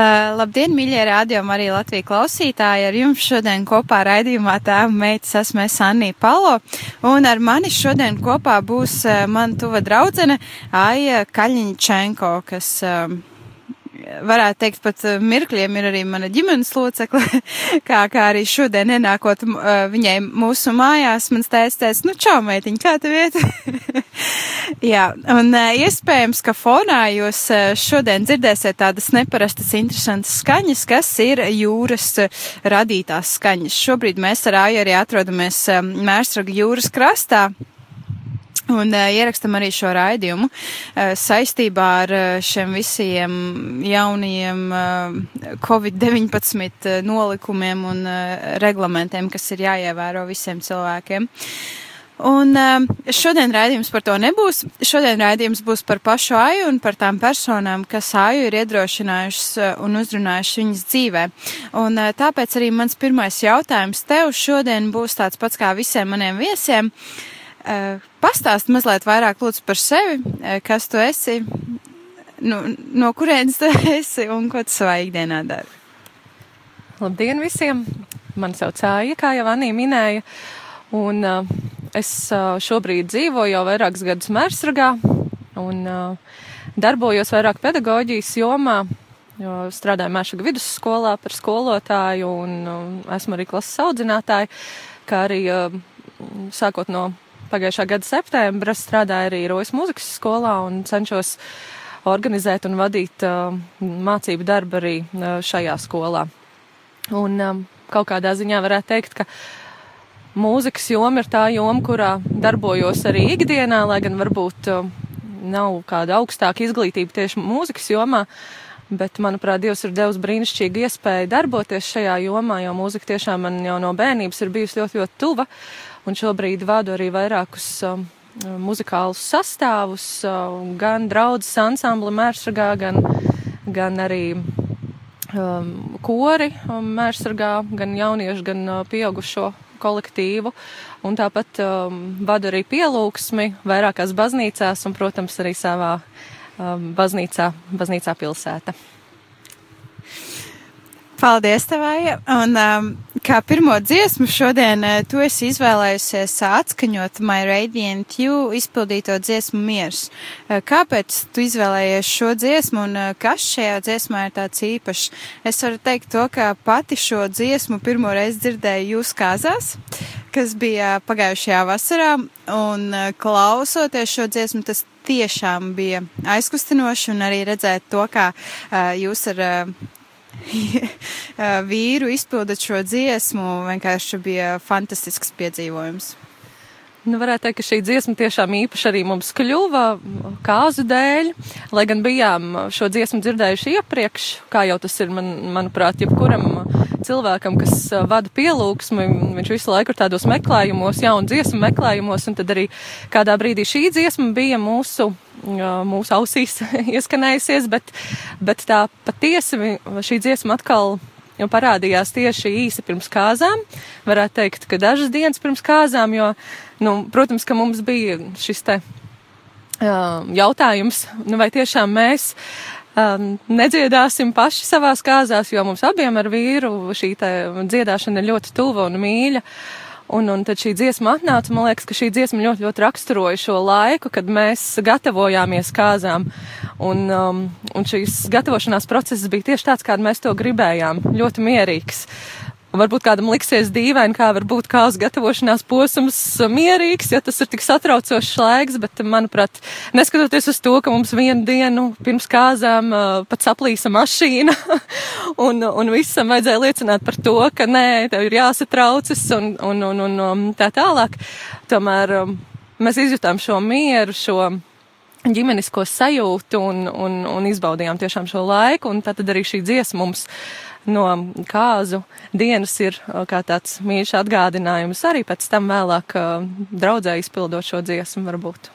Uh, labdien, mīļie rādījumi, arī Latvijas klausītāji. Ar jums šodien kopā raidījumā tēva meitas esmu es Annija Palo. Un ar mani šodien kopā būs uh, man tuva draudzene Aija Kaļiņčenko, kas uh, varētu teikt, pat eh, mirkļiem ir arī mana ģimenes locekle, kā, kā arī šodien ienākot uh, viņai mūsu mājās, mans tēs teica, nu čau, meitiņ, kā tev iet? Jā, un uh, iespējams, ka fonā jūs šodien dzirdēsiet tādas neparastas, interesantas skaņas, kas ir jūras radītās skaņas. Šobrīd mēs ar Āju arī atrodamies Mērsraga jūras krastā. Un uh, ierakstam arī šo raidījumu uh, saistībā ar uh, šiem visiem jaunajiem uh, Covid-19 nolikumiem un uh, reglamentiem, kas ir jāievēro visiem cilvēkiem. Un uh, šodien raidījums par to nebūs. Šodien raidījums būs par pašu aju un par tām personām, kas aju ir iedrošinājušas un uzrunājušas viņas dzīvē. Un uh, tāpēc arī mans pirmais jautājums tev šodien būs tāds pats kā visiem maniem viesiem. Uh, pastāst mazliet vairāk lūdzu par sevi, eh, kas tu esi, nu, no kurienes tu esi un ko tu savā ikdienā dari. Labdien visiem! Man sauc Āja, kā jau Anī minēja, un uh, es uh, šobrīd dzīvoju jau vairākus gadus Mērsragā un uh, darbojos vairāk pedagoģijas jomā, jo strādāju Mēršaga vidusskolā par skolotāju un uh, esmu arī klases audzinātāja, kā arī uh, sākot no pagājušā gada septembra strādāju arī Rojas muzikas skolā un cenšos organizēt un vadīt uh, mācību darbu arī uh, šajā skolā. Un um, kaut kādā ziņā varētu teikt, ka mūzikas joma ir tā joma, kurā darbojos arī ikdienā, lai gan varbūt uh, nav kāda augstāka izglītība tieši mūzikas jomā. Bet, manuprāt, Dievs ir devis brīnišķīgu iespēju darboties šajā jomā, jo mūzika tiešām man jau no bērnības ir bijusi ļoti, ļoti tuva un šobrīd vadu arī vairākus um, muzikālus sastāvus, um, gan draudzes ansambli Mērsragā, gan, gan arī um, kori um, Mērsragā, gan jauniešu, gan uh, pieaugušo kolektīvu, un tāpat um, vadu arī pielūgsmi vairākās baznīcās un, protams, arī savā um, baznīcā, baznīcā pilsēta. Paldies, Tavai! Un um, kā pirmo dziesmu šodien uh, tu esi izvēlējusies uh, atskaņot My Radiant You izpildīto dziesmu miers. Uh, kāpēc tu izvēlējies šo dziesmu un uh, kas šajā dziesmā ir tāds īpašs? Es varu teikt to, ka pati šo dziesmu pirmo reizi dzirdēju jūs kāzās, kas bija pagājušajā vasarā, un uh, klausoties šo dziesmu, tas tiešām bija aizkustinoši un arī redzēt to, kā uh, jūs ar uh, vīru izpildot šo dziesmu vienkārši bija fantastisks piedzīvojums. Nu, varētu teikt, ka šī dziesma tiešām īpaši arī mums kļuva kāzu dēļ, lai gan bijām šo dziesmu dzirdējuši iepriekš, kā jau tas ir, man, manuprāt, jebkuram cilvēkam, kas vada pielūgsmi, viņš visu laiku ir tādos meklējumos, jaunu dziesmu meklējumos, un tad arī kādā brīdī šī dziesma bija mūsu mūsu ausīs ieskanējusies, bet, bet tā patiesi šī dziesma atkal jau parādījās tieši īsi pirms kāzām. Varētu teikt, ka dažas dienas pirms kāzām, jo, nu, protams, ka mums bija šis te uh, jautājums, nu, vai tiešām mēs um, nedziedāsim paši savās kāzās, jo mums abiem ar vīru šī dziedāšana ir ļoti tuva un mīļa. Uh, Un, un tad šī dziesma atnāca, man liekas, ka šī dziesma ļoti, ļoti raksturoja šo laiku, kad mēs gatavojāmies kāzām. Un, um, un šīs gatavošanās process bija tieši tāds, kādu mēs to gribējām, ļoti mierīgs. Varbūt kādam liksies dīvaini, kā var būt kāds gatavošanās posms mierīgs, ja tas ir tik satraucošs laiks, bet, manuprāt, neskatoties uz to, ka mums vienu dienu pirms kāzām pat saplīsa mašīna, un, un visam vajadzēja liecināt par to, ka nē, tev ir jāsatraucas un, un, un, un, un tā tālāk, tomēr um, mēs izjutām šo mieru, šo ģimenisko sajūtu un, un, un izbaudījām tiešām šo laiku, un tad arī šī dziesma mums no kāzu dienas ir kā tāds mīļš atgādinājums arī pēc tam vēlāk draudzē izpildot šo dziesmu varbūt.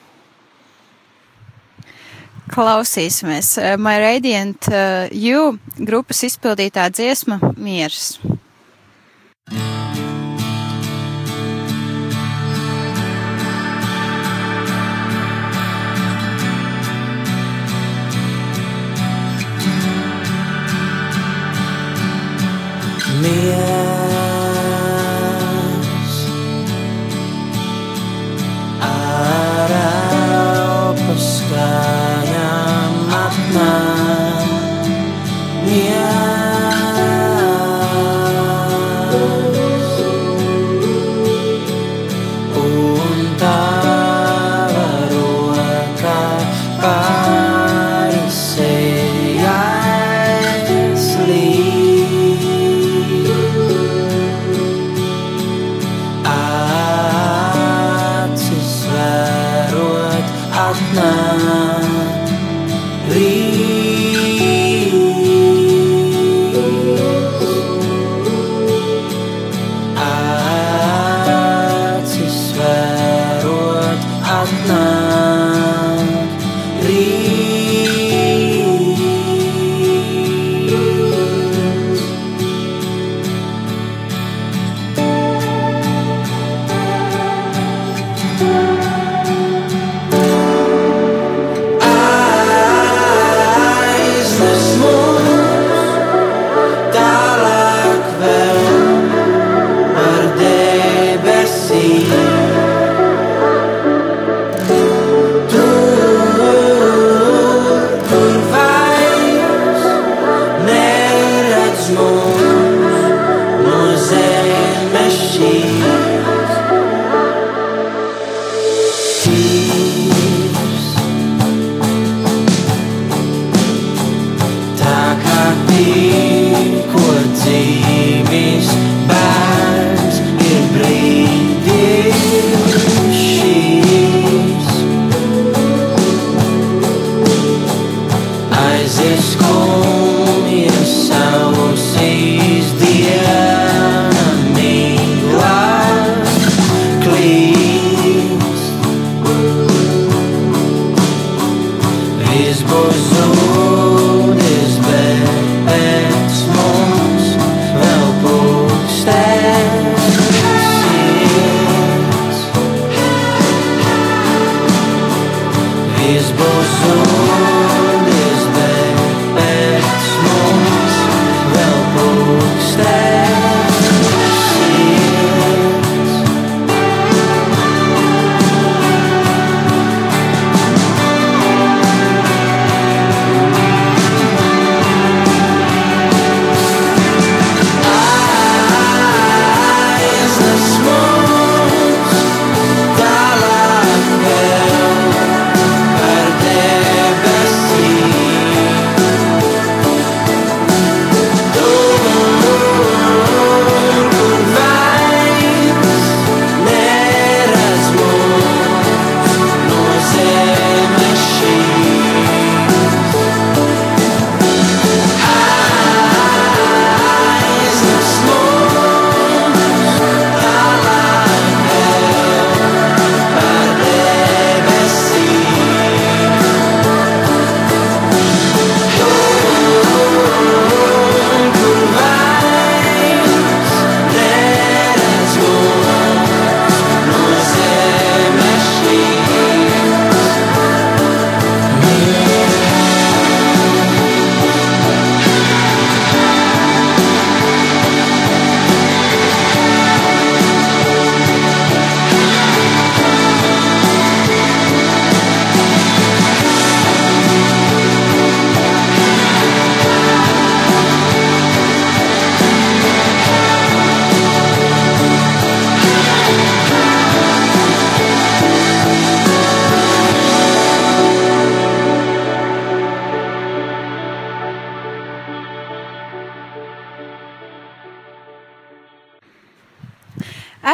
Klausīsimies. My Radiant uh, You grupas izpildītā dziesma Miers. Miers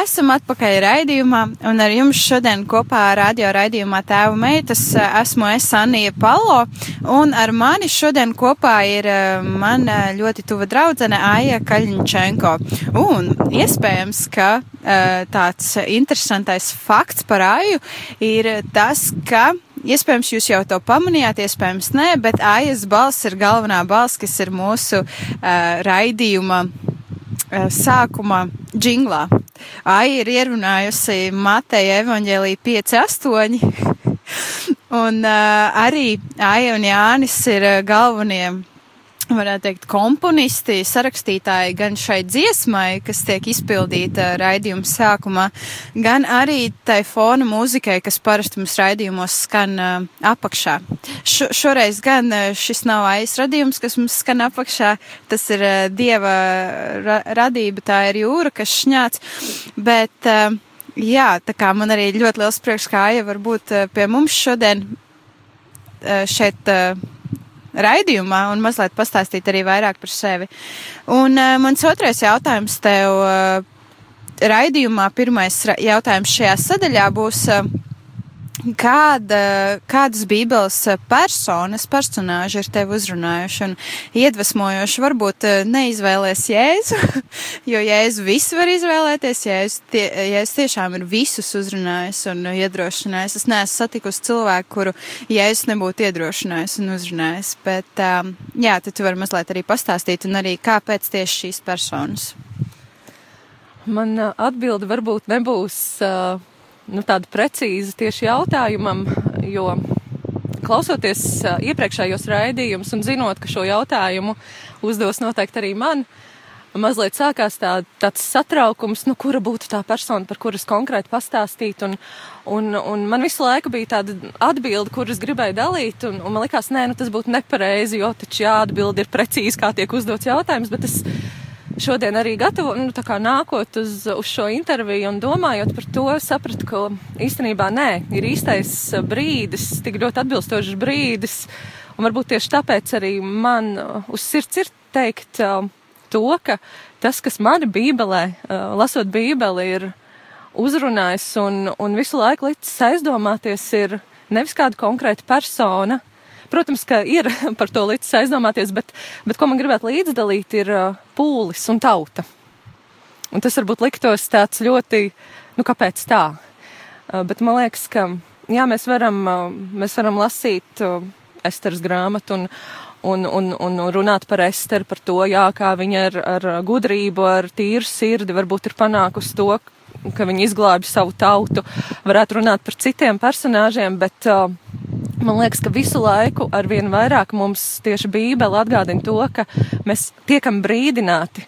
Esam atpakaļ raidījumā, un ar jums šodien kopā radio raidījumā Tēva meitas esmu es Anija Palo, un ar mani šodien kopā ir man ļoti tuva draudzene Aija Kaļņčenko. Un iespējams, ka tāds interesantais fakts par Aju ir tas, ka Iespējams, jūs jau to pamanījāt, iespējams, nē, bet Aijas balss ir galvenā balss, kas ir mūsu uh, raidījuma uh, sākuma džinglā. Aija ir ierunājusi Mateja evaņģēlī 5.8. un uh, arī Aija un Jānis ir uh, galvenie varētu teikt, komponisti, sarakstītāji gan šai dziesmai, kas tiek izpildīta raidījuma sākumā, gan arī tai fona mūzikai, kas parasti mums raidījumos skan uh, apakšā. Š šoreiz gan uh, šis nav aizradījums, kas mums skan apakšā, tas ir uh, dieva ra radība, tā ir jūra, kas šņāts, bet uh, jā, tā kā man arī ļoti liels prieks, kā Aija var būt uh, pie mums šodien uh, šeit. Raidījumā un mazliet pastāstīt arī vairāk par sevi. Un uh, mans otrais jautājums tev uh, raidījumā, pirmais jautājums šajā sadaļā būs. Uh, Kāda, kādas bībeles personas, personāži ir tevi uzrunājuši un iedvesmojoši? Varbūt eh, neizvēlēs Jēzu, jo Jēzu visu var izvēlēties, Jēzu, tie, Jēzu tiešām ir visus uzrunājis un iedrošinājis. Es neesmu satikusi cilvēku, kuru Jēzus nebūtu iedrošinājis un uzrunājis, bet um, jā, tad tu vari mazliet arī pastāstīt un arī kāpēc tieši šīs personas. Man uh, atbilde varbūt nebūs. Uh nu, tāda precīza tieši jautājumam, jo klausoties iepriekšējos raidījumus un zinot, ka šo jautājumu uzdos noteikti arī man, mazliet sākās tā, tāds satraukums, nu, kura būtu tā persona, par kuras konkrēti pastāstīt. Un, un, un man visu laiku bija tāda atbilde, kuras gribēju dalīt, un, un man likās, nē, nu, tas būtu nepareizi, jo taču jāatbild ir precīzi, kā tiek uzdots jautājums, bet es šodien arī gatavo, nu, tā kā nākot uz, uz šo interviju un domājot par to, sapratu, ka īstenībā nē, ir īstais brīdis, tik ļoti atbilstošs brīdis, un varbūt tieši tāpēc arī man uh, uz sirds ir teikt uh, to, ka tas, kas mani bībelē, uh, lasot bībeli, ir uzrunājis un, un visu laiku licis aizdomāties, ir nevis kāda konkrēta persona, Protams, ka ir par to līdz aizdomāties, bet, bet ko man gribētu līdzdalīt, ir uh, pūlis un tauta. Un tas varbūt liktos tāds ļoti, nu kāpēc tā? Uh, bet man liekas, ka, jā, mēs varam, uh, mēs varam lasīt Esteras grāmatu un, un, un, un runāt par Esteru, par to, jā, kā viņa ar, ar gudrību, ar tīru sirdi varbūt ir panākusi to, ka viņa izglābi savu tautu. Varētu runāt par citiem personāžiem, bet uh, Man liekas, ka visu laiku ar vien vairāk mums tieši Bībele atgādina to, ka mēs tiekam brīdināti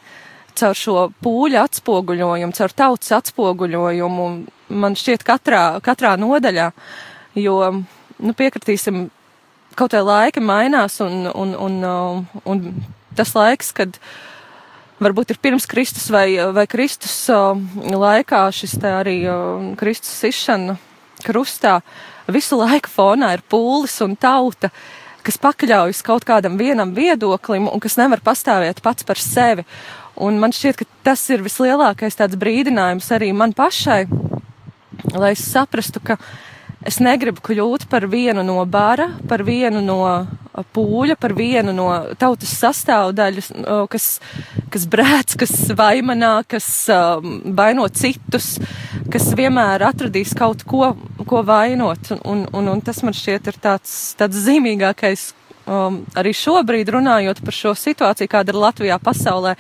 caur šo pūļu atspoguļojumu, caur tautas atspoguļojumu, man šķiet katrā, katrā nodaļā, jo, nu, piekritīsim, kaut kā laika mainās un, un, un, un, un tas laiks, kad varbūt ir pirms Kristus vai, vai Kristus laikā šis te arī Kristus izšana krustā, uh, visu laiku fonā ir pūlis un tauta, kas pakļaujas kaut kādam vienam viedoklim un kas nevar pastāvēt pats par sevi. Un man šķiet, ka tas ir vislielākais tāds brīdinājums arī man pašai, lai es saprastu, ka es negribu kļūt par vienu no bara, par vienu no pūļa, par vienu no tautas sastāvdaļas, kas, kas brēc, kas vaimanā, kas um, vaino citus, kas vienmēr atradīs kaut ko, ko vainot. Un, un, un tas man šķiet ir tāds, tāds zīmīgākais um, arī šobrīd runājot par šo situāciju, kāda ir Latvijā pasaulē.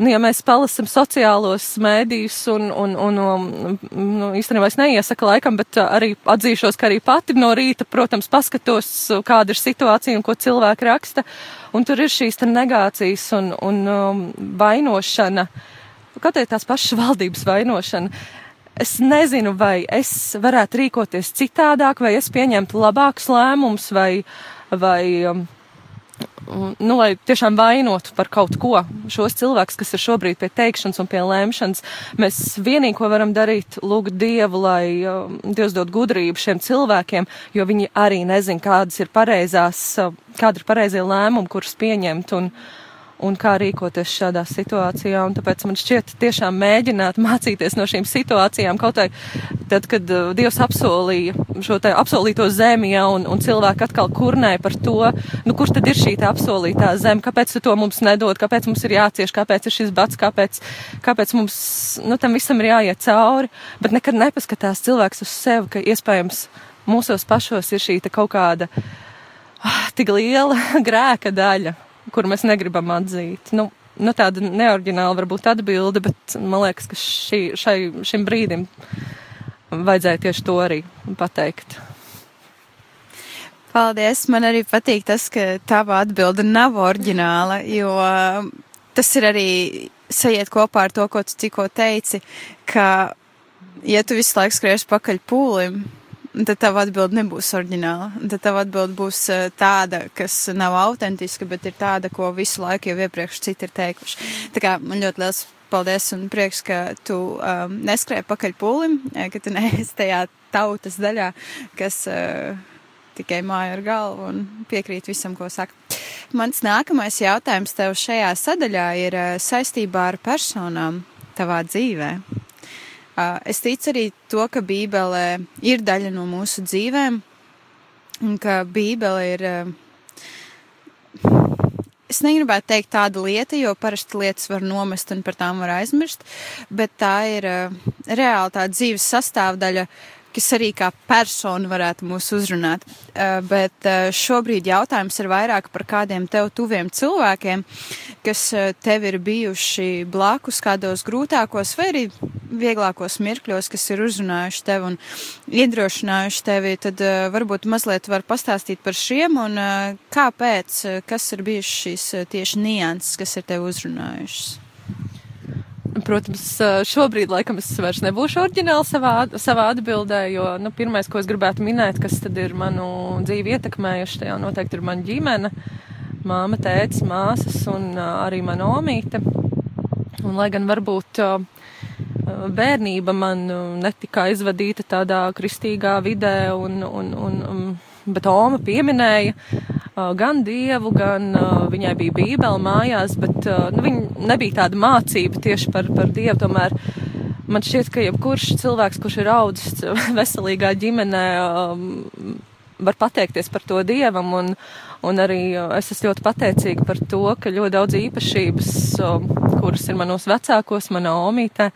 Nu, ja mēs palasam sociālos mēdījus un, un, un, un nu, īstenībā es neiesaku laikam, bet uh, arī atzīšos, ka arī pati no rīta, protams, paskatos, uh, kāda ir situācija un ko cilvēki raksta, un tur ir šīs negācijas un, un um, vainošana, arī tās pašas valdības vainošana. Es nezinu, vai es varētu rīkoties citādāk, vai es pieņemtu labākus lēmumus, vai, vai um, nu, lai tiešām vainotu par kaut ko šos cilvēkus, kas ir šobrīd pie teikšanas un pie lēmšanas. Mēs vienīgi, ko varam darīt, lūgt Dievu, lai uh, Dievs dod gudrību šiem cilvēkiem, jo viņi arī nezin, kādas ir pareizās, uh, kāda ir pareizie lēmumi, kurus pieņemt. Un, un kā rīkoties šādā situācijā. Un tāpēc man šķiet tiešām mēģināt mācīties no šīm situācijām, kaut arī tad, kad uh, Dievs apsolīja šo te apsolīto zemi, ja, un, un cilvēki atkal kurnēja par to, nu, kur tad ir šī apsolītā zeme, kāpēc tu to mums nedod, kāpēc mums ir jācieš, kāpēc ir šis bats, kāpēc, kāpēc mums, nu, tam visam ir jāiet cauri, bet nekad nepaskatās cilvēks uz sevi, ka iespējams mūsos pašos ir šī kaut kāda ah, tik liela grēka daļa, kur mēs negribam atzīt. Nu, nu, tāda neorģināla varbūt atbilde, bet man liekas, ka šī, šai, šim brīdim vajadzēja tieši to arī pateikt. Paldies! Man arī patīk tas, ka tava atbilde nav oriģināla, jo tas ir arī sajiet kopā ar to, ko tu tikko teici, ka, ja tu visu laiku skries pakaļ pūlim, tad tava atbilde nebūs oriģināla. Tad tava atbilde būs eh, tāda, kas nav autentiska, bet ir tāda, ko visu laiku jau iepriekš citi ir teikuši. Tā kā man ļoti liels paldies un prieks, ka tu um, neskrēji pakaļ pūlim, eh, ka tu neesi tajā tautas daļā, kas uh, tikai māja ar galvu un piekrīt visam, ko saka. Mans nākamais jautājums tev šajā sadaļā ir uh, saistībā ar personām tavā dzīvē. Es ticu arī to, ka Bībele ir daļa no mūsu dzīvēm, un ka Bībele ir. Es negribētu teikt tāda lieta, jo parasti lietas var nomest un par tām var aizmirst, bet tā ir reāli tā dzīves sastāvdaļa, uh, kas arī kā persona varētu mūs uzrunāt. Uh, bet uh, šobrīd jautājums ir vairāk par kādiem tev tuviem cilvēkiem, kas uh, tev ir bijuši blakus kādos grūtākos vai arī vieglākos mirkļos, kas ir uzrunājuši tevi un iedrošinājuši tevi. Tad varbūt mazliet var pastāstīt par šiem un kāpēc, kas ir bijušas šīs tieši nianses, kas ir tevi uzrunājušas. Protams, šobrīd laikam es vairs nebūšu oriģināli savā, savā atbildē, jo nu, pirmais, ko es gribētu minēt, kas tad ir manu dzīvi ietekmējuši, tajā noteikti ir mana ģimene, māma, tētis, māsas un arī mana omīte. Un, lai gan varbūt bērnība man netika izvadīta tādā kristīgā vidē, un, un, un, bet Oma pieminēja gan dievu, gan viņai bija bībele mājās, bet nu, viņa nebija tāda mācība tieši par, par dievu. Tomēr man šķiet, ka jebkurš cilvēks, kurš ir audzis veselīgā ģimenē, var pateikties par to dievam. Un, un arī es esmu ļoti pateicīga par to, ka ļoti daudz īpašības, kuras ir manos vecākos, manā omītē,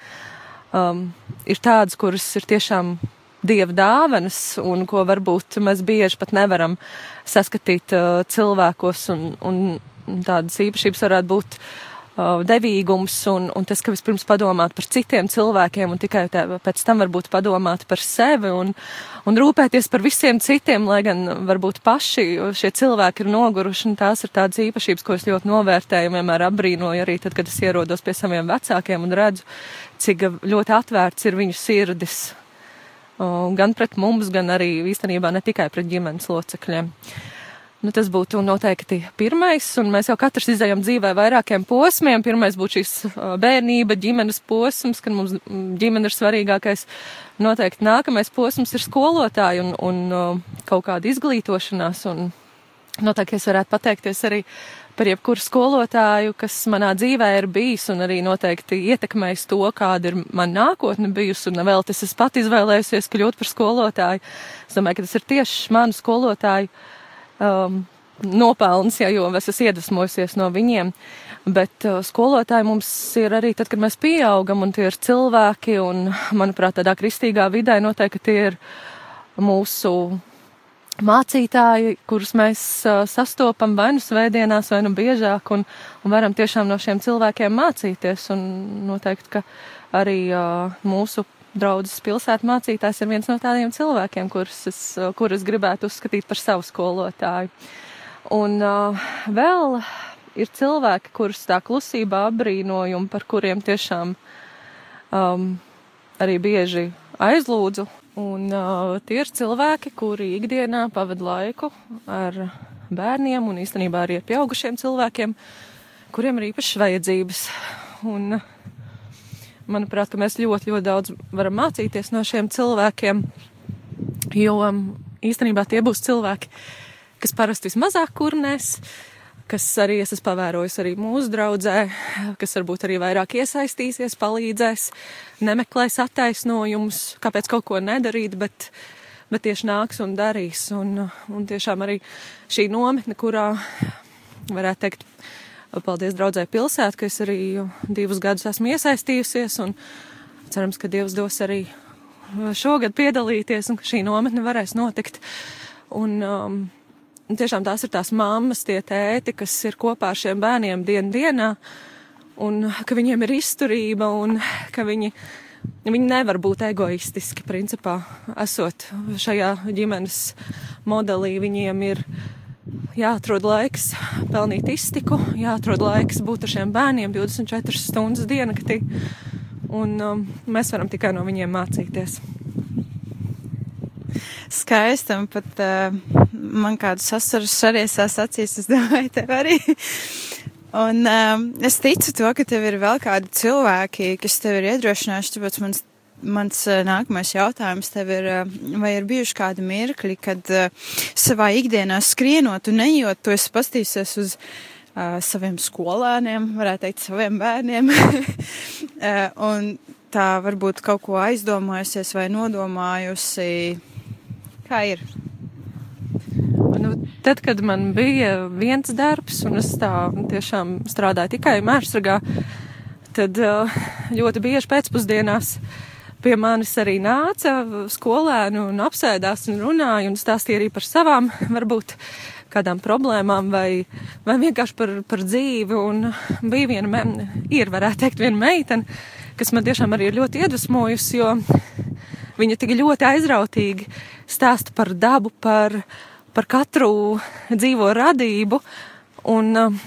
um, ir tādas, kuras ir tiešām dieva dāvanas un ko varbūt mēs bieži pat nevaram saskatīt uh, cilvēkos un, un tādas īpašības varētu būt uh, devīgums un, un tas, ka vispirms padomāt par citiem cilvēkiem un tikai tā, pēc tam varbūt padomāt par sevi un, un rūpēties par visiem citiem, lai gan varbūt paši šie cilvēki ir noguruši un tās ir tādas īpašības, ko es ļoti novērtēju, vienmēr apbrīnoju arī tad, kad es ierodos pie saviem vecākiem un redzu, cik ļoti atvērts ir viņu sirdis gan pret mums, gan arī īstenībā ne tikai pret ģimenes locekļiem. Nu, tas būtu noteikti pirmais, un mēs jau katrs izējām dzīvē vairākiem posmiem. Pirmais būtu šīs bērnība, ģimenes posms, kad mums ģimene ir svarīgākais. Noteikti nākamais posms ir skolotāji un, un kaut kāda izglītošanās, un noteikti es varētu pateikties arī par jebkuru skolotāju, kas manā dzīvē ir bijis un arī noteikti ietekmējis to, kāda ir man nākotne bijusi. Un vēl tas es pat izvēlējusies kļūt par skolotāju. Es domāju, ka tas ir tieši manu skolotāju um, nopelns, ja, jo es esmu iedvesmojusies no viņiem. Bet uh, skolotāji mums ir arī tad, kad mēs pieaugam, un tie ir cilvēki, un, manuprāt, tādā kristīgā vidē noteikti tie ir mūsu mācītāji, kurus mēs uh, sastopam vai nu svētdienās, vai nu biežāk, un, un varam tiešām no šiem cilvēkiem mācīties. Un noteikti, ka arī uh, mūsu draudzes pilsētu mācītājs ir viens no tādiem cilvēkiem, kurus es, uh, kurus gribētu uzskatīt par savu skolotāju. Un uh, vēl ir cilvēki, kurus tā klusībā apbrīnoju un par kuriem tiešām um, arī bieži aizlūdzu Un uh, tie ir cilvēki, kuri ikdienā pavada laiku ar bērniem un īstenībā arī ar pieaugušiem cilvēkiem, kuriem ir īpašas vajadzības. Un, manuprāt, ka mēs ļoti, ļoti daudz varam mācīties no šiem cilvēkiem, jo um, īstenībā tie būs cilvēki, kas parasti vismazāk kurnēs, kas arī es esmu pavērojis arī mūsu draudzē, kas varbūt arī vairāk iesaistīsies, palīdzēs, nemeklēs attaisnojumus, kāpēc kaut ko nedarīt, bet, bet tieši nāks un darīs. Un, un tiešām arī šī nometne, kurā varētu teikt, paldies draudzē pilsēt, ka es arī divus gadus esmu iesaistījusies un cerams, ka Dievs dos arī šogad piedalīties un ka šī nometne varēs notikt. Un, um, tiešām tās ir tās mammas, tie tēti, kas ir kopā ar šiem bērniem dienu dienā, un ka viņiem ir izturība, un ka viņi, viņi nevar būt egoistiski, principā, esot šajā ģimenes modelī. Viņiem ir jāatrod laiks pelnīt iztiku, jāatrod laiks būt ar šiem bērniem 24 stundas diennaktī, un um, mēs varam tikai no viņiem mācīties skaisti, un pat uh, man kādu sasaru šariesās acīs, es domāju, tev arī. Un um, es ticu to, ka tev ir vēl kādi cilvēki, kas tev ir iedrošinājuši, tāpēc mans, mans uh, nākamais jautājums tev ir, uh, vai ir bijuši kādi mirkļi, kad uh, savā ikdienā skrienot un ejot, tu esi pastīsies uz uh, saviem skolēniem, varētu teikt, saviem bērniem, uh, un tā varbūt kaut ko aizdomājusies vai nodomājusi Kā ir? Nu, tad, kad man bija viens darbs, un es tā tiešām strādāju tikai mērsragā, tad uh, ļoti bieži pēcpusdienās pie manis arī nāca skolēni un apsēdās un runāja un stāstīja arī par savām, varbūt, kādām problēmām vai, vai vienkārši par, par dzīvi. Un bija viena, ir, varētu teikt, viena meitene, kas man tiešām arī ir ļoti iedvesmojusi, jo viņa tik ļoti aizrautīgi stāsta par dabu, par, par katru dzīvo radību. Un, um,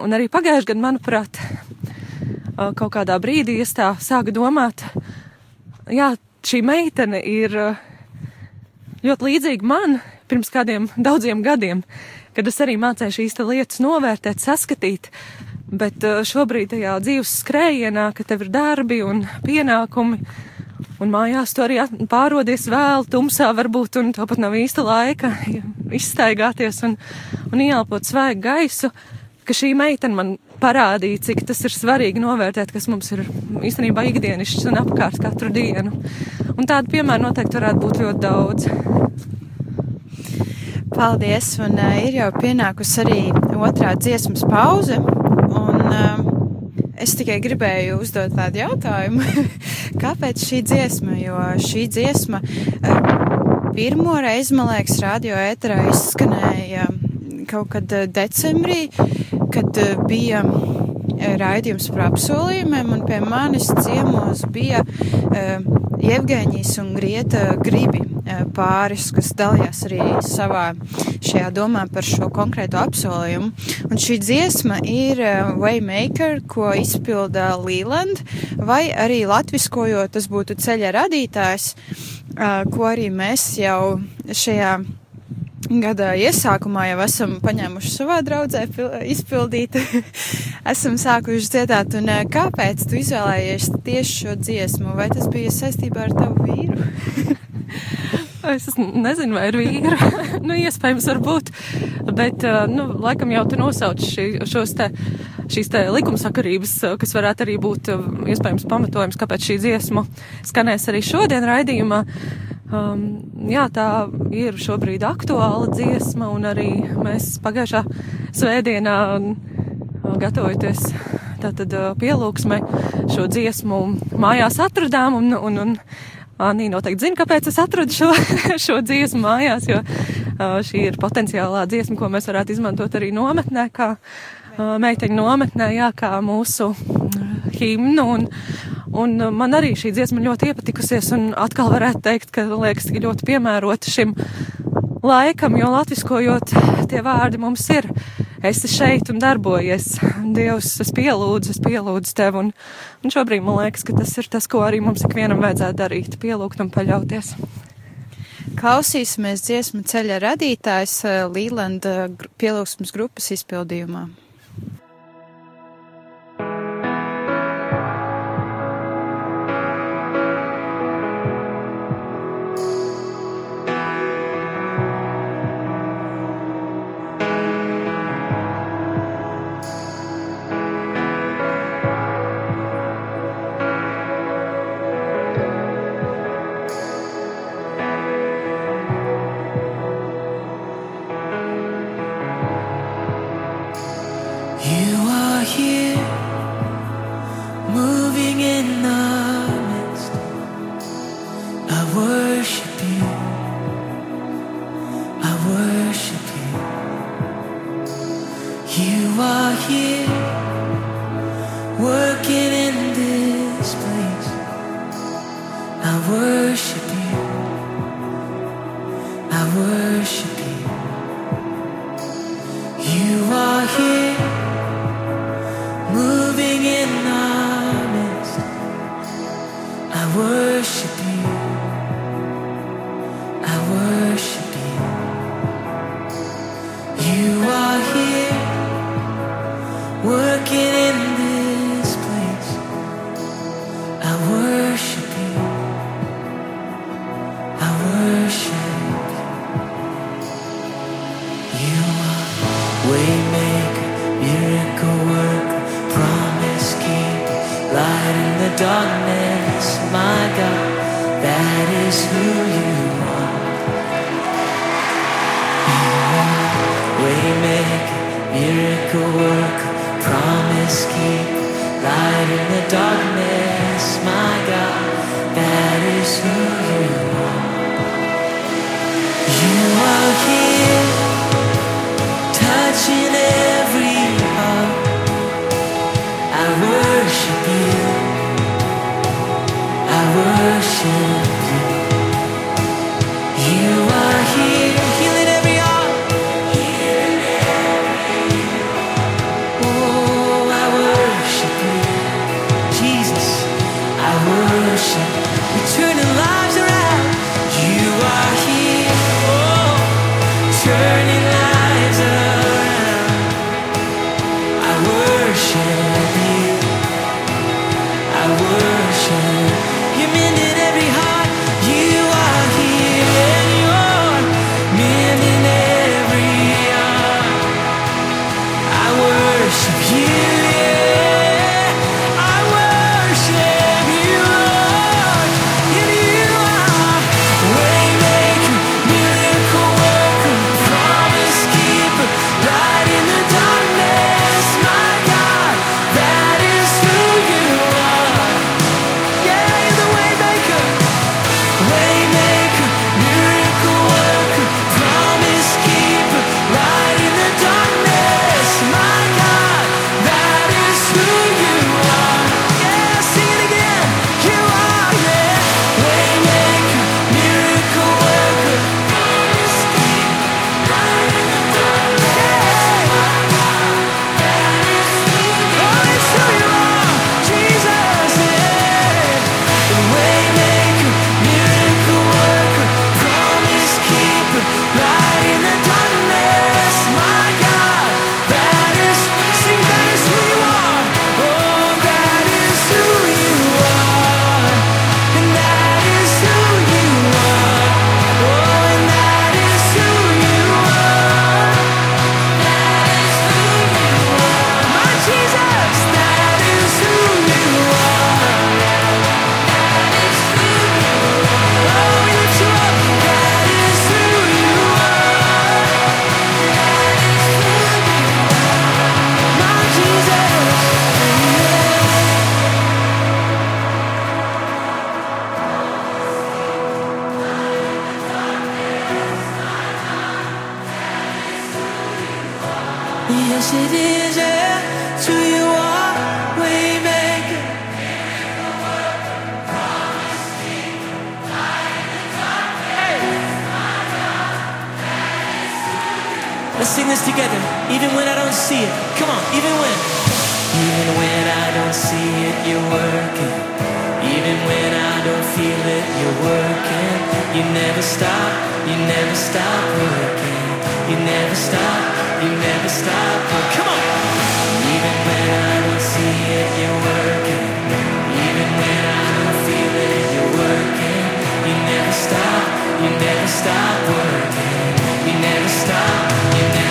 un arī pagājušajā gadā, manuprāt, uh, kaut kādā brīdī es tā sāku domāt, jā, šī meitene ir uh, ļoti līdzīga man pirms kādiem daudziem gadiem, kad es arī mācīju šīs lietas novērtēt, saskatīt. Bet šobrīd tajā dzīves skrējienā, ka tev ir darbi un pienākumi, Un mājās tu arī pārodies vēl tumsā varbūt, un tāpat nav īsta laika izstaigāties un, un ieelpot svaigu gaisu, ka šī meitene man parādīja, cik tas ir svarīgi novērtēt, kas mums ir īstenībā ikdienišķs un apkārt katru dienu. Un tādu piemēru noteikti varētu būt ļoti daudz. Paldies, un uh, ir jau pienākusi arī otrā dziesmas pauze, un uh, Es tikai gribēju uzdot tādu jautājumu, kāpēc šī dziesma, jo šī dziesma eh, pirmo reizi, man liekas, radio ēterā izskanēja kaut kad eh, decembrī, kad eh, bija raidījums par apsolījumiem, un pie manis ciemos bija Jevgēņijas un Grieta gribi pāris, kas dalījās arī savā šajā domā par šo konkrēto apsolījumu. Un šī dziesma ir Waymaker, ko izpilda Leland, vai arī latviskojot tas būtu ceļa radītājs, ko arī mēs jau šajā gada iesākumā jau esam paņēmuši savā draudzē izpildīt, esam sākuši dziedāt, un kāpēc tu izvēlējies tieši šo dziesmu? Vai tas bija saistībā ar tavu vīru? Es nezinu, vai ir vīra. nu, iespējams, varbūt. Bet, nu, laikam jau tu nosauc šī, šos te, šīs te likumsakarības, kas varētu arī būt iespējams pamatojums, kāpēc šī dziesma skanēs arī šodien raidījumā. Um, jā, tā ir šobrīd aktuāla dziesma, un arī mēs pagājušā svētdienā gatavojoties tātad pielūgsmē šo dziesmu mājās atradām, un, un, un Anī noteikti zina, kāpēc es atradu šo, šo dziesmu mājās, jo uh, šī ir potenciālā dziesma, ko mēs varētu izmantot arī nometnē, kā uh, meiteņu nometnē, jā, kā mūsu uh, himnu. Un, un man arī šī dziesma ļoti iepatikusies, un atkal varētu teikt, ka liekas tik ļoti piemērota šim laikam, jo latviskojot tie vārdi mums ir esi šeit un darbojies. Dievs, es pielūdzu, es pielūdzu tevi, un, un šobrīd man liekas, ka tas ir tas, ko arī mums ikvienam vajadzētu darīt, pielūgt un paļauties. Klausīsimies dziesmu ceļa radītājs eh, Līlanda pielūgsmas grupas izpildījumā. you're working. Even when I don't feel it, you're working. You never stop, you never stop working. You never stop, you never stop working. Come on! Even when I don't see it, you're working. Even when I don't feel it, you're working. You never stop, you never stop working. You never stop, you never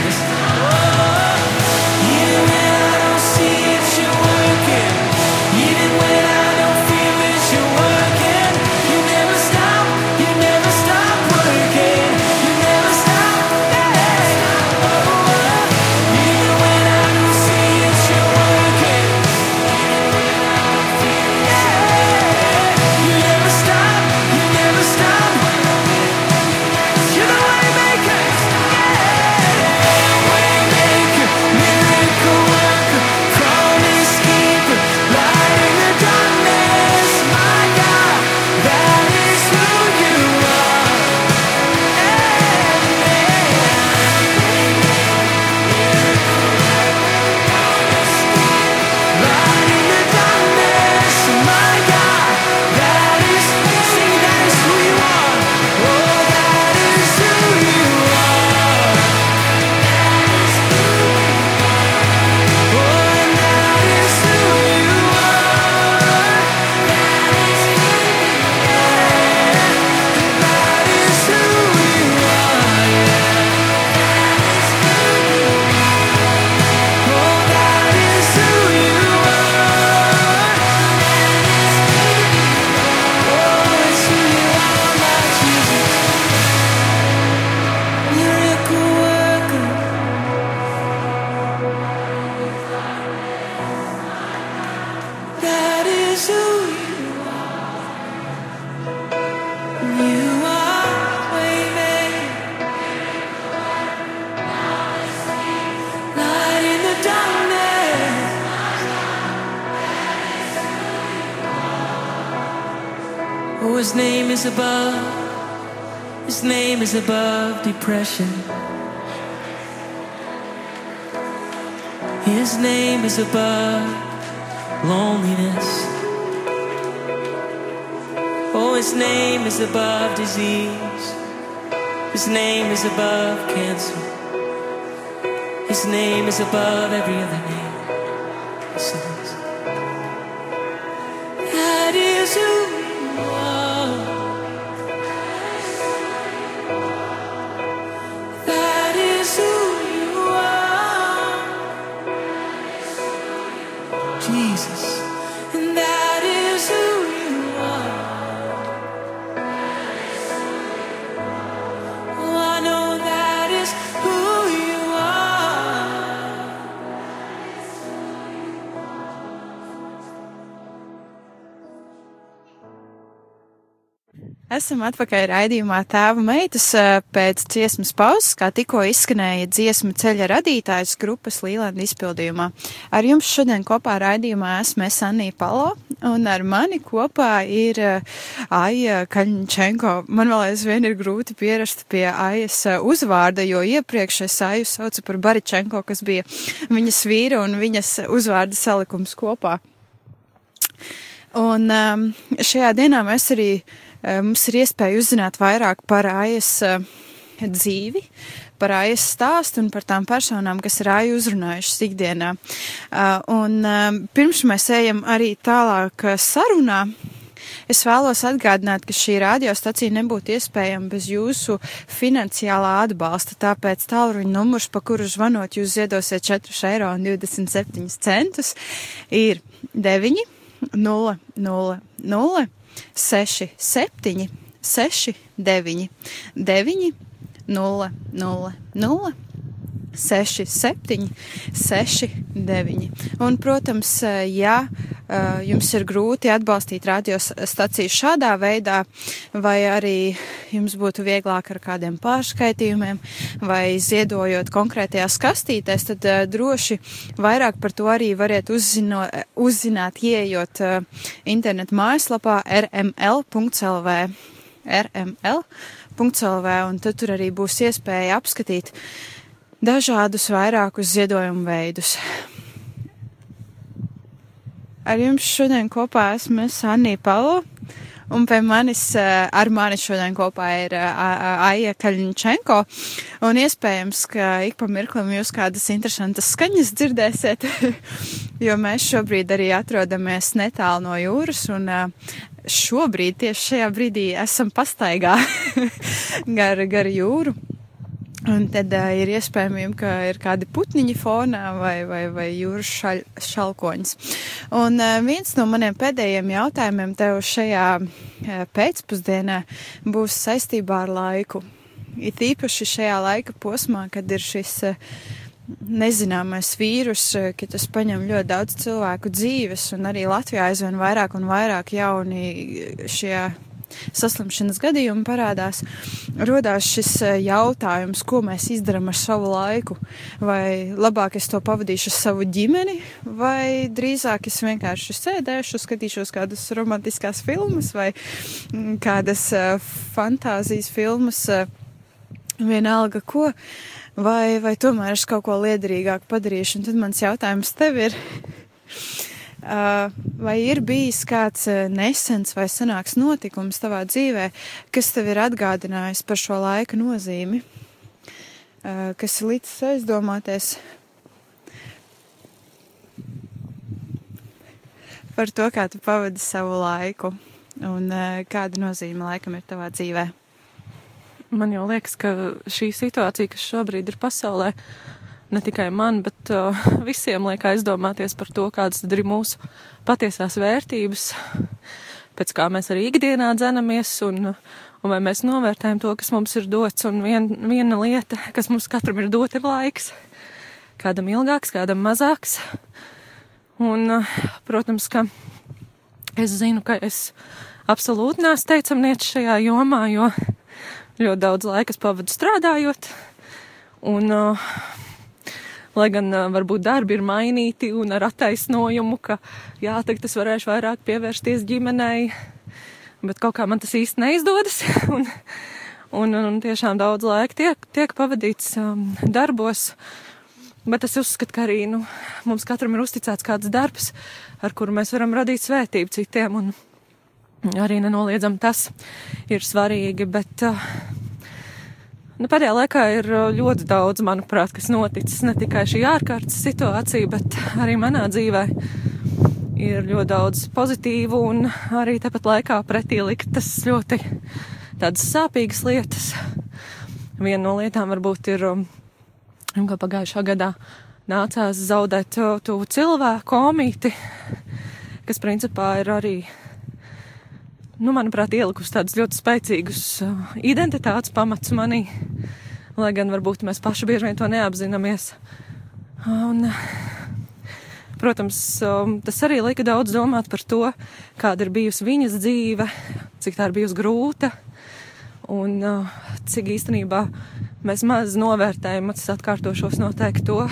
depression. His name is above loneliness. Oh, his name is above disease. His name is above cancer. His name is above every other name. Esam atpakaļ raidījumā Tēva meitas eh, pēc dziesmas pauzes, kā tikko izskanēja dziesma ceļa radītājs grupas Līlanda izpildījumā. Ar jums šodien kopā raidījumā esmu es Anija Palo, un ar mani kopā ir eh, Aija Kaļņčenko. Man vēl aizvien ir grūti pierast pie Aijas eh, uzvārda, jo iepriekš es Aiju saucu par Baričenko, kas bija viņas vīra un viņas uzvārda salikums kopā. Un um, šajā dienā mēs arī, uh, mums ir iespēja uzzināt vairāk par Aijas uh, dzīvi, par Aijas stāstu un par tām personām, kas ir Aju uzrunājušas ikdienā. Uh, un pirms mēs ejam arī tālāk sarunā, Es vēlos atgādināt, ka šī radiostacija nebūtu iespējama bez jūsu finansiālā atbalsta, tāpēc tālruņa numurs, pa kuru zvanot jūs ziedosiet 4,27 eiro, ir 9, 0, 0, 0, 6, 7, 6, 9, 9, 0, 0, 0. 6, 7, 6, 9. Un, protams, ja eh, jums ir grūti atbalstīt radiostaciju šādā veidā, vai arī jums būtu vieglāk ar kādiem pārskaitījumiem, vai ziedojot konkrētajās kastītēs, tad uh, droši vairāk par to arī variet uzzino, uzzināt, ieejot uh, internetu mājaslapā rml.lv. rml.lv, un tad tur arī būs iespēja apskatīt dažādus vairākus ziedojumu veidus. Ar jums šodien kopā esmu es Anija Palo, un pie manis, eh, ar mani šodien kopā ir eh, Aija Kaļņčenko, un iespējams, ka ik pa mirklim jūs kādas interesantas skaņas dzirdēsiet, jo mēs šobrīd arī atrodamies netālu no jūras, un eh, šobrīd, tieši šajā brīdī, esam pastaigā gar, gar jūru. Un tad uh, ir iespējams, ka ir kādi putniņi fonā vai, vai, vai jūras šal, šalkoņas. Un uh, viens no maniem pēdējiem jautājumiem tev šajā uh, pēcpusdienā būs saistībā ar laiku. It īpaši šajā laika posmā, kad ir šis uh, nezināmais vīrus, uh, ka tas paņem ļoti daudz cilvēku dzīves, un arī Latvijā aizvien vairāk un vairāk jauni šie saslimšanas gadījumi parādās, rodās šis eh, jautājums, ko mēs izdarām ar savu laiku. Vai labāk es to pavadīšu ar savu ģimeni, vai drīzāk es vienkārši sēdēšu, skatīšos kādas romantiskās filmas vai mm, kādas uh, fantāzijas filmas, uh, vienalga ko. Vai, vai tomēr es kaut ko liederīgāku padarīšu? Un tad mans jautājums tev ir, vai ir bijis kāds uh, nesens vai senāks notikums tavā dzīvē, kas tev ir atgādinājis par šo laika nozīmi, uh, kas ir līdz aizdomāties par to, kā tu pavadi savu laiku un kāda nozīme laikam ir tavā dzīvē? Man jau liekas, ka šī situācija, kas šobrīd ir pasaulē, ne tikai man, bet uh, visiem liek aizdomāties par to, kādas tad ir mūsu patiesās vērtības, pēc kā mēs arī ikdienā dzenamies un, un vai mēs novērtējam to, kas mums ir dots. Un vien, viena lieta, kas mums katram ir dota, ir laiks. Kādam ilgāks, kādam mazāks. Un, uh, protams, ka es zinu, ka es absolūti neesmu teicamnieks šajā jomā, jo ļoti daudz laika pavadu strādājot. Un, uh, lai gan varbūt darbi ir mainīti un ar attaisnojumu, ka jā, tagad es varēšu vairāk pievērsties ģimenei, bet kaut kā man tas īsti neizdodas. un, un, un tiešām daudz laika tiek, tiek pavadīts um, darbos. Bet es uzskatu, ka arī nu, mums katram ir uzticēts kāds darbs, ar kuru mēs varam radīt svētību citiem. Un arī nenoliedzam tas ir svarīgi. Bet, uh, Nu, pēdējā laikā ir uh, ļoti daudz, manuprāt, kas noticis. Ne tikai šī ārkārtas situācija, bet arī manā dzīvē ir ļoti daudz pozitīvu un arī tāpat laikā pretī liktas ļoti tādas sāpīgas lietas. Viena no lietām varbūt ir, um, ka pagājušā gadā nācās zaudēt uh, to cilvēku omīti, kas principā ir arī nu, manuprāt, ielikusi tādus ļoti spēcīgus uh, identitātes pamats manī, lai gan varbūt mēs paši bieži vien to neapzināmies. Un, protams, um, tas arī lika daudz domāt par to, kāda ir bijusi viņas dzīve, cik tā ir bijusi grūta un uh, cik īstenībā mēs maz novērtējam, es atkārtošos noteikti to,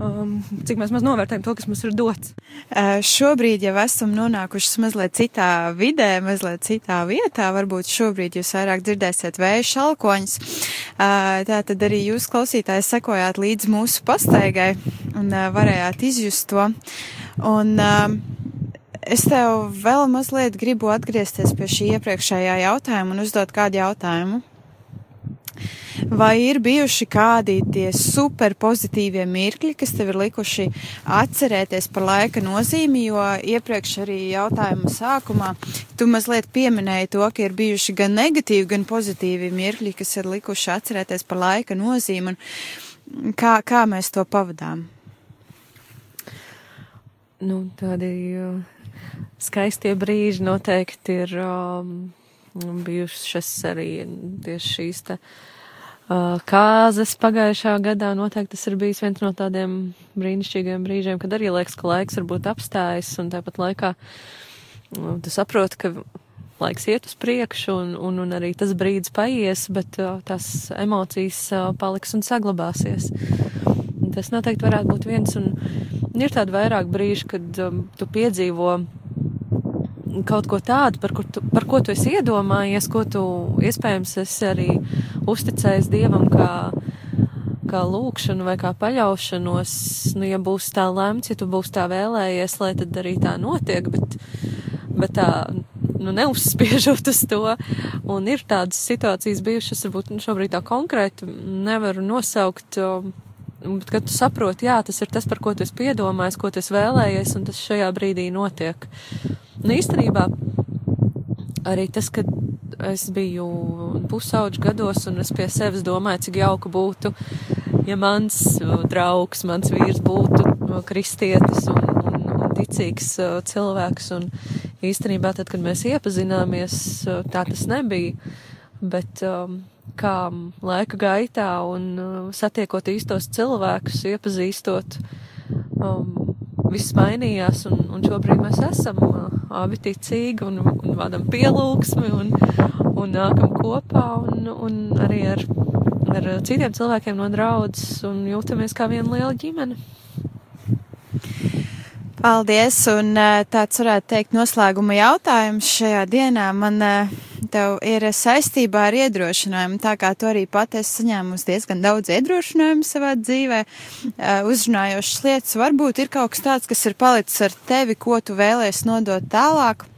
um, cik mēs maz novērtējam to, kas mums ir dots. Uh, šobrīd jau esam nonākuši mazliet citā vidē, mazliet citā vietā. Varbūt šobrīd jūs vairāk dzirdēsiet vēju šalkoņus. Uh, tā tad arī jūs klausītāji sekojāt līdz mūsu pastaigai un uh, varējāt izjust to. Un, uh, es tev vēl mazliet gribu atgriezties pie šī iepriekšējā jautājuma un uzdot kādu jautājumu. Vai ir bijuši kādi tie super pozitīvie mirkļi, kas tev ir likuši atcerēties par laika nozīmi, jo iepriekš arī jautājuma sākumā tu mazliet pieminēji to, ka ir bijuši gan negatīvi, gan pozitīvi mirkļi, kas ir likuši atcerēties par laika nozīmi un kā, kā mēs to pavadām? Nu, tādi uh, skaistie brīži noteikti ir um, bijušas arī tieši šīs te. Uh, Uh, kāzas pagājušā gadā noteikti tas ir bijis viens no tādiem brīnišķīgiem brīžiem, kad arī liekas, ka laiks varbūt apstājas un tāpat laikā nu, tu saproti, ka laiks iet uz priekšu un, un, un arī tas brīdis paies, bet uh, tās emocijas uh, paliks un saglabāsies. Tas noteikti varētu būt viens un ir tādi vairāk brīži, kad um, tu piedzīvo kaut ko tādu, par, kur tu, par ko tu esi iedomājies, ko tu iespējams esi arī uzticējis Dievam kā, kā lūkšanu vai kā paļaušanos. Nu, ja būs tā lemts, ja tu būs tā vēlējies, lai tad arī tā notiek, bet, bet tā, nu, neuzspiežot uz to. Un ir tādas situācijas bijušas, varbūt nu, šobrīd tā konkrēti nevaru nosaukt. Bet, kad tu saproti, jā, tas ir tas, par ko tu esi piedomājis, ko tu esi vēlējies, un tas šajā brīdī notiek. Nu, īstenībā arī tas, ka es biju pusauģu gados un es pie sevis domāju, cik jauka būtu, ja mans draugs, mans vīrs būtu kristietis un, un, un ticīgs cilvēks. Un īstenībā tad, kad mēs iepazināmies, tā tas nebija. Bet um, kā laika gaitā un satiekot īstos cilvēkus, iepazīstot, um, viss mainījās, un, un šobrīd mēs esam uh, abi ticīgi un, un vadam pielūgsmi un, un nākam kopā un, un arī ar, ar citiem cilvēkiem no draudzes un jūtamies kā viena liela ģimene. Paldies, un tāds varētu teikt noslēguma jautājums šajā dienā. Man tev ir saistībā ar iedrošinājumu, tā kā tu arī pat esi saņēmusi diezgan daudz iedrošinājumu savā dzīvē, uzrunājošas lietas. Varbūt ir kaut kas tāds, kas ir palicis ar tevi, ko tu vēlēsi nodot tālāk.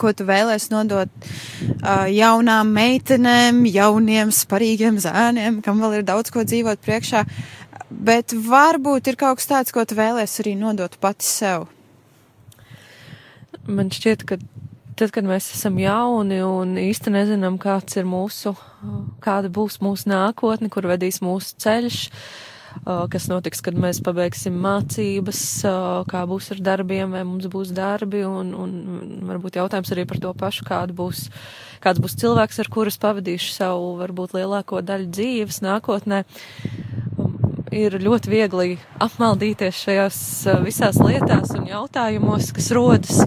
Ko tu vēlēsi nodot uh, jaunām meitenēm, jauniem, sparīgiem zēniem, kam vēl ir daudz ko dzīvot priekšā, bet varbūt ir kaut kas tāds, ko tu vēlēsi arī nodot pati sev. Man šķiet, ka tad, kad mēs esam jauni un īsti nezinām, kāds ir mūsu, kāda būs mūsu nākotne, kur vedīs mūsu ceļš, kas notiks, kad mēs pabeigsim mācības, kā būs ar darbiem, vai mums būs darbi, un, un varbūt jautājums arī par to pašu, kāda būs, kāds būs cilvēks, ar kurus pavadīšu savu, varbūt lielāko daļu dzīves nākotnē ir ļoti viegli apmaldīties šajās visās lietās un jautājumos, kas rodas.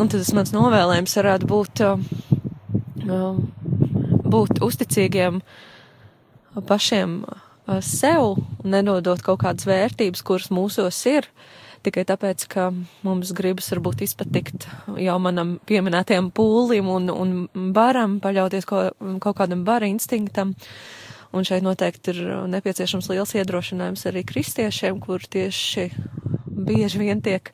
Un tas mans novēlējums varētu būt, uh, būt uzticīgiem pašiem uh, sev, nedodot kaut kādas vērtības, kuras mūsos ir, tikai tāpēc, ka mums gribas varbūt izpatikt jau manam pieminētajam pūlim un, un baram, paļauties ko, kaut kādam bara instinktam. Un šeit noteikti ir nepieciešams liels iedrošinājums arī kristiešiem, kur tieši bieži vien tiek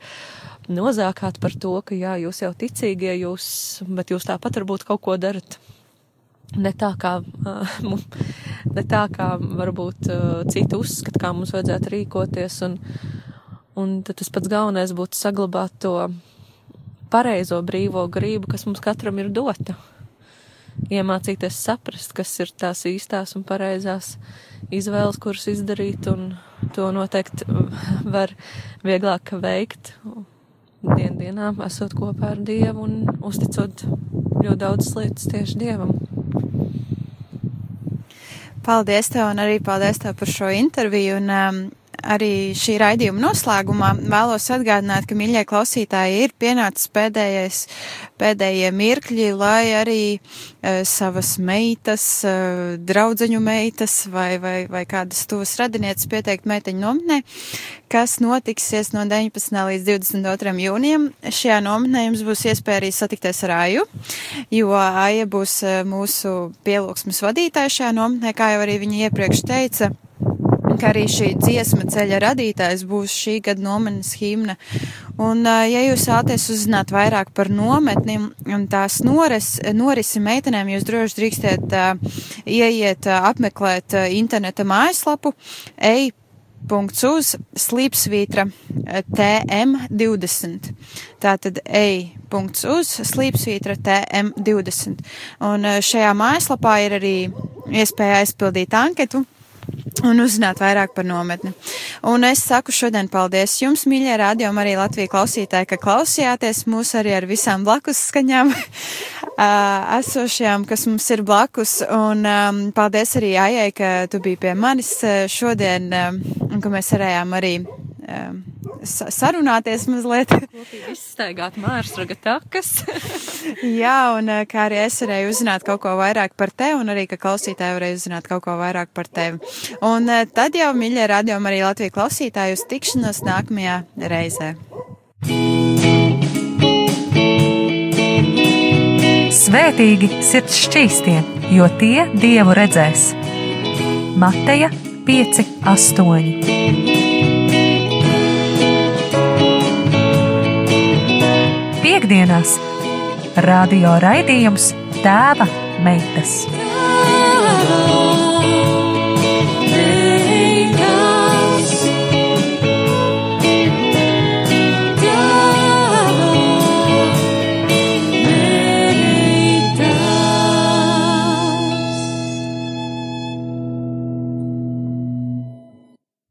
nozākāt par to, ka jā, jūs jau ticīgie, jūs, bet jūs tāpat varbūt kaut ko darat ne tā, kā, ne tā, kā varbūt citi uzskata, kā mums vajadzētu rīkoties. Un, un tas pats galvenais būtu saglabāt to pareizo brīvo grību, kas mums katram ir dota iemācīties saprast, kas ir tās īstās un pareizās izvēles, kuras izdarīt, un to noteikti var vieglāk veikt dien dienā, esot kopā ar Dievu un uzticot ļoti daudz lietas tieši Dievam. Paldies tev un arī paldies tev par šo interviju. Un, um, arī šī raidījuma noslēgumā vēlos atgādināt, ka, mīļie klausītāji, ir pienācis pēdējais, pēdējie mirkļi, lai arī uh, savas meitas, uh, draudzeņu meitas vai, vai, vai kādas tuvas radinieces pieteikt meiteņu nominē, kas notiksies no 19. līdz 22. jūnijam. Šajā nominē jums būs iespēja arī satikties ar Aju, jo Aija būs uh, mūsu pielūgsmes vadītāja šajā nominē, kā jau arī viņa iepriekš teica ka arī šī dziesma ceļa radītājs būs šī gada nometnes himna. Un, ja jūs vēlaties uzzināt vairāk par nometni un tās noris, norisi meitenēm, jūs droši drīkstiet uh, ieiet, uh, apmeklēt uh, interneta mājaslapu ej punkts uz slīpsvītra TM20. Tātad ej punkts uz slīpsvītra TM20. Un šajā mājaslapā ir arī iespēja aizpildīt anketu un uzzināt vairāk par nometni. Un es saku šodien paldies jums, mīļie radio, arī Latviju klausītāji, ka klausījāties mūs arī ar visām blakus skaņām esošajām, kas mums ir blakus. Un um, paldies arī Ajai, ka tu biji pie manis šodien um, un ka mēs varējām arī um, sarunāties mazliet. Kopīgi izstaigāt mārsraga takas. Jā, un kā arī es varēju uzzināt kaut ko vairāk par tevi, un arī, ka klausītāji varēja uzzināt kaut ko vairāk par tevi. Un tad jau, mīļie radiomi, arī Latvijas klausītāji uz tikšanos nākamajā reizē. Svētīgi sirds šķīstie, jo tie dievu redzēs. Mateja 5, 8. Piektdienās radio raidījums Tēva meitas. Oh